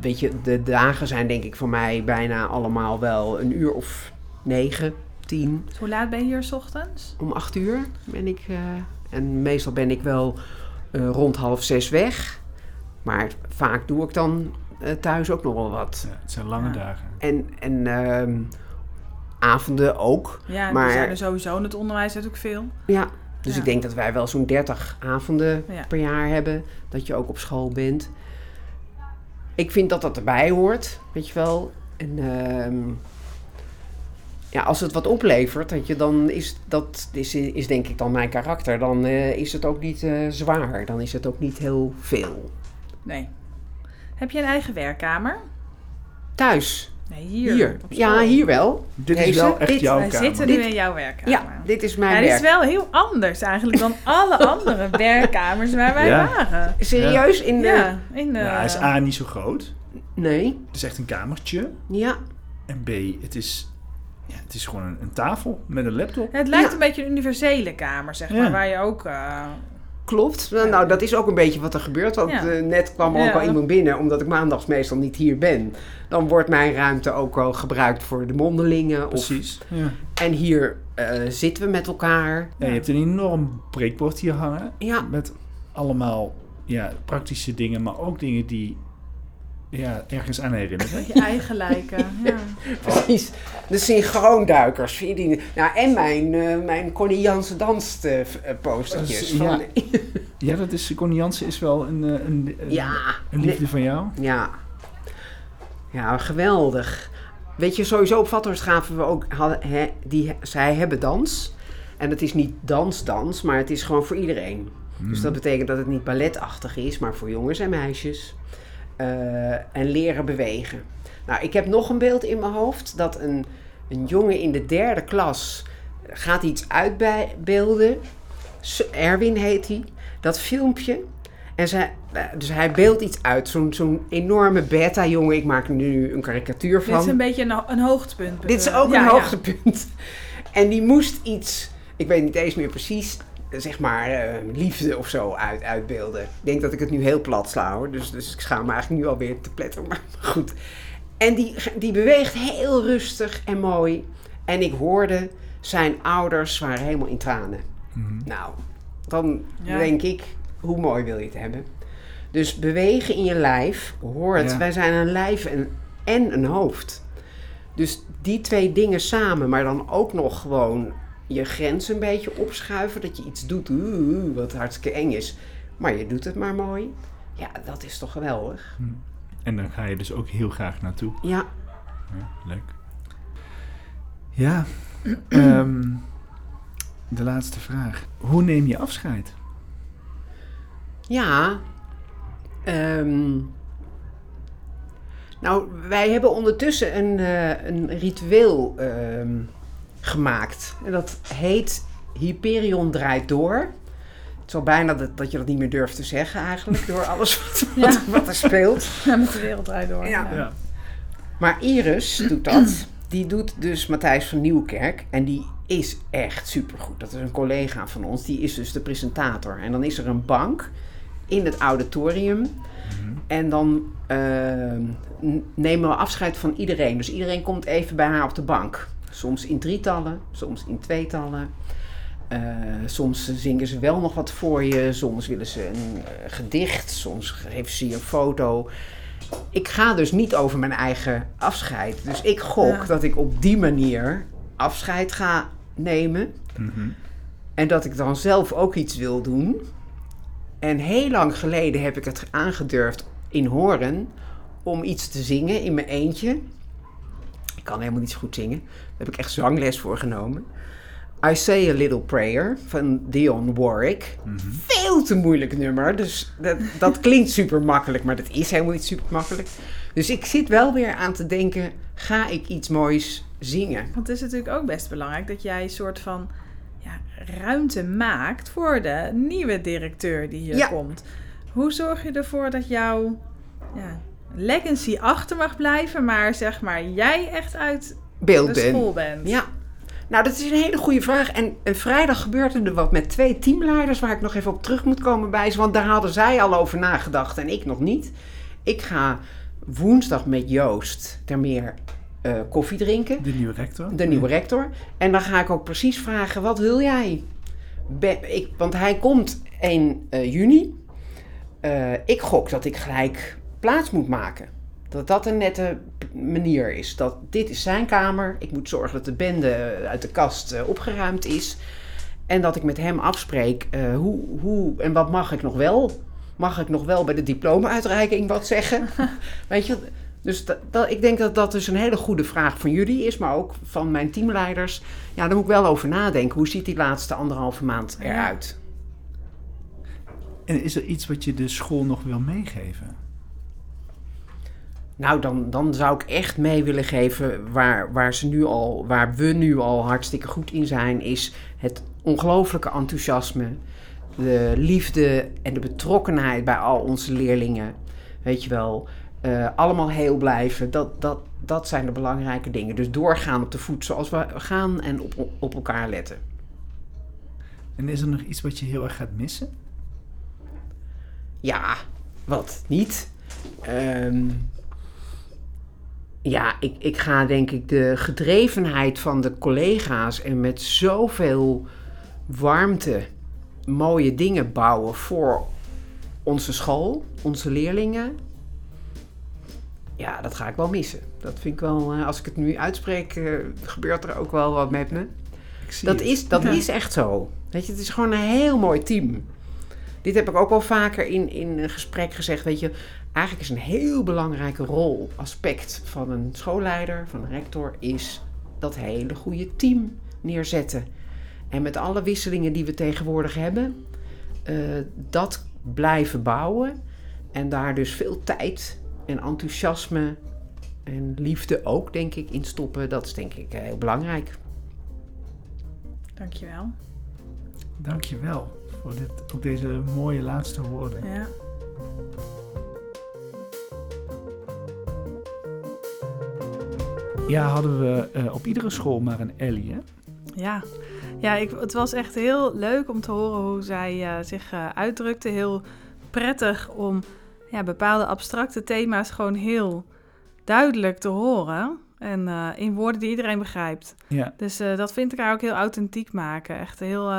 weet je, de dagen zijn denk ik voor mij bijna allemaal wel een uur of negen, tien. Dus hoe laat ben je hier 's ochtends? Om acht uur ben ik... eh, en meestal ben ik wel eh, rond half zes weg. Maar vaak doe ik dan eh, thuis ook nog wel wat. Ja, het zijn lange Ja. dagen. En, en ehm, avonden ook. Ja, Maar- er zijn er sowieso in het onderwijs natuurlijk veel. Ja. Dus Ja. ik denk dat wij wel zo'n 30 avonden Ja. per jaar hebben. Dat je ook op school bent. Ik vind dat dat erbij hoort, weet je wel. En ehm, ja, als het wat oplevert, dat je dan is dat is, is denk ik dan mijn karakter. Dan eh, is het ook niet eh, zwaar. Dan is het ook niet heel veel. Nee. Heb je een eigen werkkamer? Thuis, Nee, hier. hier. Ja, hier wel. Dit is wel echt dit- jouw Wij kamer. zitten Dit- nu in jouw werkkamer. Ja, dit is mijn Ja, werk. is wel heel anders eigenlijk dan alle andere werkkamers waar wij Ja. waren. Serieus? In de... Ja, in de... Ja, hij is A niet zo groot. Nee. Het is echt een kamertje. Ja. En B, het is, ja, het is gewoon een, een tafel met een laptop. Het lijkt Ja. een beetje een universele kamer, zeg Ja. maar, waar je ook... eh, Klopt. Nou, dat is ook een beetje wat er gebeurt. Want Ja. eh, net kwam er ook Ja. al iemand binnen, omdat ik maandags meestal niet hier ben. Dan wordt mijn ruimte ook al gebruikt voor de mondelingen. Of, Precies. Ja. en hier eh, zitten we met elkaar. Je hebt een enorm breekbord hier hangen. Ja. Met allemaal ja, praktische dingen, maar ook dingen die ja, ergens aan herinneren. Je eigen lijken. Ja. Precies. De synchroonduikers. vind je die- Nou, en mijn, eh mijn Connie Jansen danst eh, eh, postertjes. Van, Ja, dat is, Connie Jansen is wel een, een, een, ja. een liefde van jou. Ja. Ja, geweldig. Weet je, sowieso op Vathorst gaven we ook... Hadden, hè, die, zij hebben dans. En het is niet dansdans, maar het is gewoon voor iedereen. Dus dat betekent dat het niet balletachtig is, maar voor jongens en meisjes. Eh, en leren bewegen. Nou, ik heb nog een beeld in mijn hoofd dat een, een jongen in de derde klas gaat iets uitbeelden. Erwin heet hij. Dat filmpje. En zij, eh, dus hij beeldt iets uit. Zo'n zo'n enorme beta-jongen. Ik maak nu een karikatuur Dit van. is een beetje een, een hoogtepunt. Dit is Eh, ook ja, een ja. hoogtepunt. En die moest iets, ik weet niet eens meer precies, zeg maar eh, liefde of zo uit, uitbeelden. Ik denk dat ik het nu heel plat sla hoor, dus, dus ik schaam me eigenlijk nu alweer te pletten, maar goed. En die, die beweegt heel rustig en mooi. En ik hoorde, zijn ouders waren helemaal in tranen. Nou, dan Ja. denk ik, hoe mooi wil je het hebben? Dus bewegen in je lijf hoort, Ja. wij zijn een lijf en, en een hoofd. Dus die twee dingen samen, maar dan ook nog gewoon je grens een beetje opschuiven. Dat je iets doet wat hartstikke eng is. Maar je doet het maar mooi. Ja, dat is toch geweldig. En dan ga je dus ook heel graag naartoe. Ja, Ja, leuk. Ja, ehm, de laatste vraag. Hoe neem je afscheid? ja. Ehm, nou, wij hebben ondertussen een, eh, een ritueel ehm, gemaakt. En dat heet Hyperion draait door. Het is al bijna dat, dat je dat niet meer durft te zeggen eigenlijk, door alles wat, wat, wat er speelt. Ja, met de wereld draait door. Ja. Maar Iris doet dat. Die doet dus Matthijs van Nieuwkerk. En die is echt supergoed. Dat is een collega van ons. Die is dus de presentator. En dan is er een bank in het auditorium. En dan ehm, n- nemen we afscheid van iedereen. Dus iedereen komt even bij haar op de bank. Soms in drietallen, soms in tweetallen. Eh, soms zingen ze wel nog wat voor je. Soms willen ze een eh, gedicht. Soms geven ze je een foto ik ga dus niet over mijn eigen afscheid. Dus ik gok Ja. dat ik op die manier afscheid ga nemen. Mhm. En dat ik dan zelf ook iets wil doen. En heel lang geleden heb ik het aangedurfd in Horen om iets te zingen in mijn eentje. Ik kan helemaal niet zo goed zingen. Heb ik echt zangles voor genomen. I Say a Little Prayer van Dion Warwick. Veel te moeilijk nummer. Dus dat, dat klinkt super makkelijk, maar dat is helemaal niet super makkelijk. Dus ik zit wel weer aan te denken: ga ik iets moois zingen? Want het is natuurlijk ook best belangrijk dat jij een soort van ja, ruimte maakt voor de nieuwe directeur die hier Ja. komt. Hoe zorg je ervoor dat jouw ja, legacy achter mag blijven, maar zeg maar jij echt uit Beeld de school bent? Ja. Nou, dat is een hele goede vraag. En vrijdag gebeurde er wat met twee teamleiders waar ik nog even op terug moet komen bij ze. Want daar hadden zij al over nagedacht en ik nog niet. Ik ga woensdag met Joost ter meer eh, koffie drinken. De nieuwe rector? De nieuwe rector. En dan ga ik ook precies vragen, wat wil jij? Ben- ik, want hij komt 1 eh, juni. Eh, ik gok dat ik gelijk plaats moet maken. Dat dat een nette manier is. Dat dit is zijn kamer. Ik moet zorgen dat de bende uit de kast eh, opgeruimd is. En dat ik met hem afspreek eh, hoe, hoe en wat mag ik nog wel. Mag ik nog wel bij de diploma-uitreiking wat zeggen? Weet je, dus dat, dat, ik denk dat dat dus een hele goede vraag van jullie is, maar ook van mijn teamleiders. Ja, daar moet ik wel over nadenken. Hoe ziet die laatste anderhalve maand eruit? En is er iets wat je de school nog wil meegeven? Nou, dan, dan zou ik echt mee willen geven waar, waar, ze nu al, waar we nu al hartstikke goed in zijn, is het ongelooflijke enthousiasme, de liefde en de betrokkenheid bij al onze leerlingen. Weet je wel, eh, allemaal heel blijven. Dat, dat, dat zijn de belangrijke dingen. Dus doorgaan op de voet zoals we gaan en op, op elkaar letten. En is er nog iets wat je heel erg gaat missen? Ja, wat niet. Ehm, ja, ik, ik ga denk ik de gedrevenheid van de collega's en met zoveel warmte mooie dingen bouwen voor onze school, onze leerlingen. ja, dat ga ik wel missen. Dat vind ik wel, eh, als ik het nu uitspreek, eh, gebeurt er ook wel wat met me. Dat, is, dat Ja. is echt zo. Weet je, het is gewoon een heel mooi team. Dit heb ik ook wel vaker in, in een gesprek gezegd. Weet je, eigenlijk is een heel belangrijke rol, aspect van een schoolleider, van een rector, is dat hele goede team neerzetten. En met alle wisselingen die we tegenwoordig hebben, eh, dat blijven bouwen. En daar dus veel tijd en enthousiasme en liefde ook, denk ik, in stoppen. Dat is denk ik eh, heel belangrijk. Dankjewel. Dankjewel voor dit, op deze mooie laatste woorden. Ja. Ja, hadden we eh, op iedere school maar een Ellie, hè? Ja, ja ik, het was echt heel leuk om te horen hoe zij eh, zich eh, uitdrukte. Heel prettig om ja, bepaalde abstracte thema's gewoon heel duidelijk te horen. En in woorden die iedereen begrijpt. Ja, Dus dat vind ik haar ook heel authentiek maken. Echt heel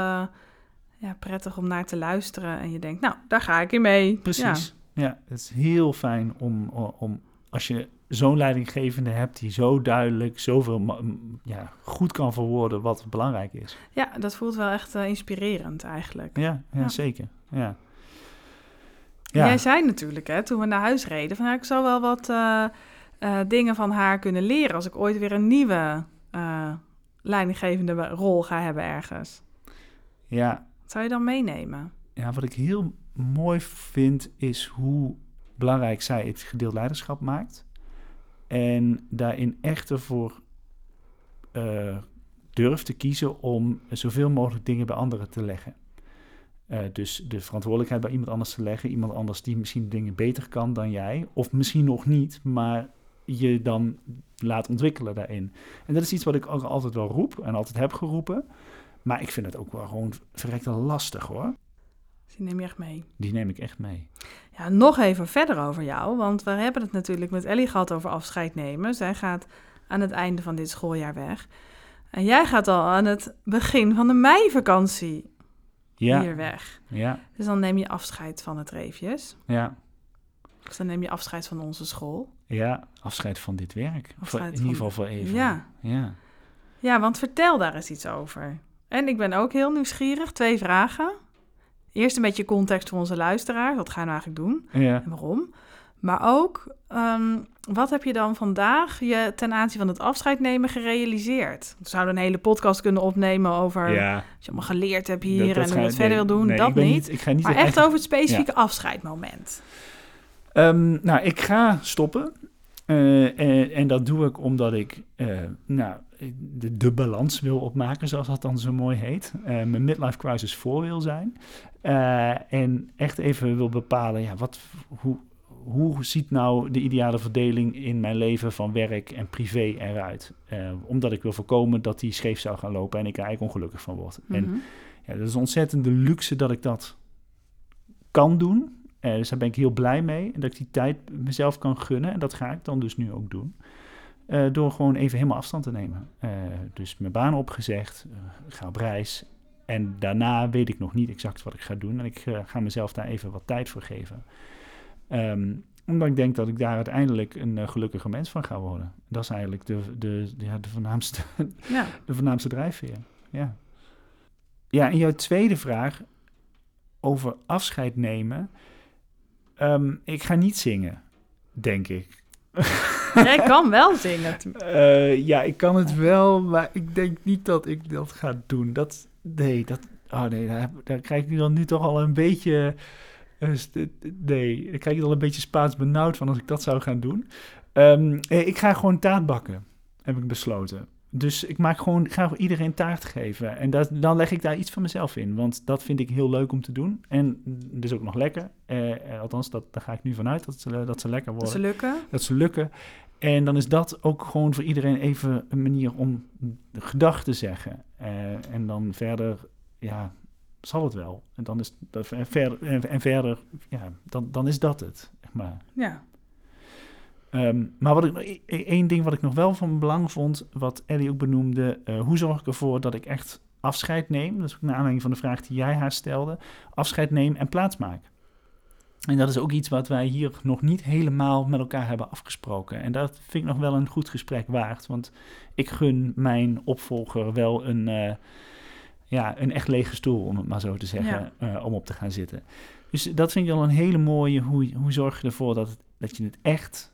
ja, prettig om naar te luisteren. En je denkt, nou, daar ga ik in mee. precies. Ja. het is heel fijn om, om als je zo'n leidinggevende hebt die zo duidelijk, zoveel ja, goed kan verwoorden wat belangrijk is. Ja, ja dat voelt wel echt eh, inspirerend eigenlijk. Ja, ja, Ja. zeker. Ja. En Jij zei natuurlijk, hè, toen we naar huis reden, van ja, ik zou wel wat eh, eh, dingen van haar kunnen leren als ik ooit weer een nieuwe leidinggevende rol ga hebben ergens. ja, Wat zou je dan meenemen? ja, wat ik heel mooi vind is hoe belangrijk zij het gedeeld leiderschap maakt. En daarin echt ervoor eh, durft te kiezen om zoveel mogelijk dingen bij anderen te leggen. Eh, dus de verantwoordelijkheid bij iemand anders te leggen. Iemand anders die misschien dingen beter kan dan jij. Of misschien nog niet, maar je dan laat ontwikkelen daarin. En dat is iets wat ik ook altijd wel roep en altijd heb geroepen. Maar ik vind het ook wel gewoon verrekte lastig hoor. Dus die neem je echt mee. Die neem ik echt mee. Ja, nog even verder over jou, want we hebben het natuurlijk met Ellie gehad over afscheid nemen. Zij gaat aan het einde van dit schooljaar weg. En jij gaat al aan het begin van de meivakantie Ja, hier weg. ja, Dus dan neem je afscheid van het Reefjes. ja, Dus dan neem je afscheid van onze school. ja. Afscheid van dit werk. Afscheid in ieder geval voor even. Ja. ja. Ja, want vertel daar eens iets over. En ik ben ook heel nieuwsgierig. Twee vragen. Eerst een beetje context voor onze luisteraar. Wat ga je nou eigenlijk doen Ja. en waarom? Maar ook, ehm, wat heb je dan vandaag je ten aanzien van het afscheid nemen gerealiseerd? We zouden een hele podcast kunnen opnemen over ja. wat je allemaal geleerd hebt hier Dat- en hoe je het verder wil doen. nee, dat niet. Ik ga niet Maar echt over het specifieke afscheidmoment. Ehm, nou, ik ga stoppen. Eh, en, en dat doe ik omdat ik eh, nou, de, de balans wil opmaken, zoals dat dan zo mooi heet. Eh, mijn midlife crisis voor wil zijn. Eh, en echt even wil bepalen, ja, wat, hoe, hoe ziet nou de ideale verdeling in mijn leven van werk en privé eruit? Eh, omdat ik wil voorkomen dat die scheef zou gaan lopen en ik er eigenlijk ongelukkig van word. En Mhm. ja, dat is een ontzettende luxe dat ik dat kan doen. Dus daar ben ik heel blij mee. En dat ik die tijd mezelf kan gunnen. En dat ga ik dan dus nu ook doen. Eh, door gewoon even helemaal afstand te nemen. Eh, dus mijn baan opgezegd. eh, ga op reis. En daarna weet ik nog niet exact wat ik ga doen. En ik ga mezelf daar even wat tijd voor geven. Ehm, omdat ik denk dat ik daar uiteindelijk een gelukkige mens van ga worden. Dat is eigenlijk de, de, ja, de, voornaamste, Ja. de voornaamste drijfveer. Ja. ja, en jouw tweede vraag over afscheid nemen. Ehm, ik ga niet zingen, denk ik. Jij kan wel zingen. Eh, ja, ik kan het wel, maar ik denk niet dat ik dat ga doen. Dat, nee, dat, oh nee, daar, krijg ik dan nu toch al een beetje, eh, nee, daar krijg ik al een beetje Spaans benauwd van als ik dat zou gaan doen. Ehm, eh, ik ga gewoon taart bakken, heb ik besloten. Dus ik maak gewoon, ik ga voor iedereen taart geven. En dat, dan leg ik daar iets van mezelf in. Want dat vind ik heel leuk om te doen. En dus ook nog lekker. Eh, althans, dat, daar ga ik nu vanuit dat ze, dat ze lekker worden Dat ze lukken. dat ze lukken. En dan is dat ook gewoon voor iedereen even een manier om gedag te zeggen. Eh, en dan verder, ja, zal het wel. En dan is dat en verder, en, en verder, ja, dan, dan is dat het. Maar, Ja. Ehm, maar wat ik, e- e- één ding wat ik nog wel van belang vond, wat Ellie ook benoemde, eh, hoe zorg ik ervoor dat ik echt afscheid neem? Dat is ook naar aanleiding van de vraag die jij haar stelde. Afscheid neem en plaatsmaak. En dat is ook iets wat wij hier nog niet helemaal met elkaar hebben afgesproken. En dat vind ik nog wel een goed gesprek waard. Want ik gun mijn opvolger wel een, eh, ja, een echt lege stoel, om het maar zo te zeggen, eh, om op te gaan zitten. Dus dat vind ik wel een hele mooie. Hoe, hoe zorg je ervoor dat, dat je het echt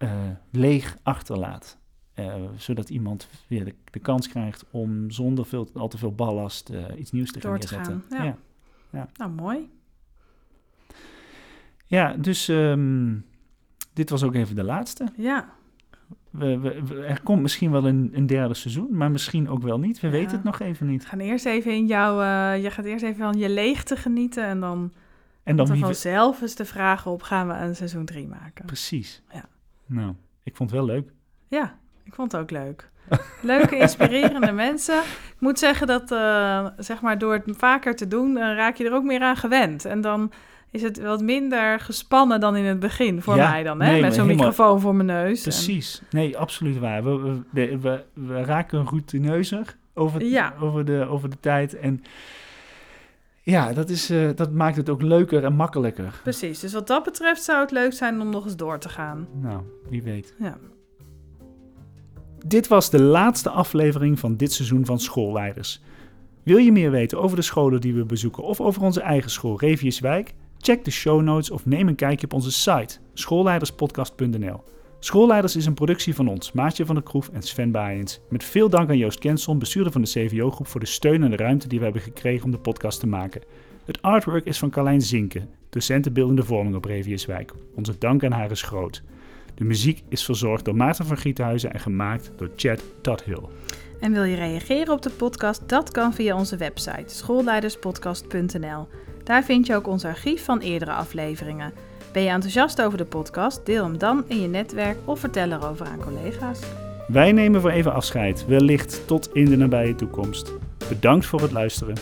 eh, leeg achterlaat? Uh, zodat iemand weer de, de, kans krijgt om zonder veel, al te veel ballast uh, iets nieuws te Door gaan te neerzetten. gaan, ja. Ja. Nou, mooi. Ja, dus um, dit was ook even de laatste. Ja. We, we, we, er komt misschien wel een, een, derde seizoen, maar misschien ook wel niet. We Ja. weten het nog even niet. We gaan eerst even in jouw... eh, je gaat eerst even van je leegte genieten en dan... En dan we- vanzelf eens de vraag op, gaan we een seizoen 3 maken? Precies. Ja. Nou, ik vond het wel leuk. Ja, ik vond het ook leuk. Leuke, inspirerende mensen. Ik moet zeggen dat, eh, zeg maar, door het vaker te doen, eh, raak je er ook meer aan gewend. En dan is het wat minder gespannen dan in het begin, voor Ja, mij dan, hè? nee, Met zo'n helemaal- microfoon voor mijn neus. En- Precies. Nee, absoluut waar. We, we, we, we, we raken routineuzer over, Ja. over, de, over de tijd. En ja, dat, is, eh, dat maakt het ook leuker en makkelijker. Precies, dus wat dat betreft zou het leuk zijn om nog eens door te gaan. Nou, wie weet. Ja. Dit was de laatste aflevering van dit seizoen van Schoolleiders. Wil je meer weten over de scholen die we bezoeken of over onze eigen school Reviuswijk? Check de show notes of neem een kijkje op onze site schoolleiderspodcast.nl. Schoolleiders is een productie van ons, Maartje van der Kroef en Sven Baaiens. Met veel dank aan Joost Kenson, bestuurder van de CVO-groep, voor de steun en de ruimte die we hebben gekregen om de podcast te maken. Het artwork is van Carlijn Zinken, docenten beeldende vorming op Reviuswijk. Onze dank aan haar is groot. De muziek is verzorgd door Maarten van Giethuizen en gemaakt door Chad Tudhill. En wil je reageren op de podcast? Dat kan via onze website schoolleiderspodcast.nl. Daar vind je ook ons archief van eerdere afleveringen. Ben je enthousiast over de podcast? Deel hem dan in je netwerk of vertel erover aan collega's. Wij nemen voor even afscheid, wellicht tot in de nabije toekomst. Bedankt voor het luisteren.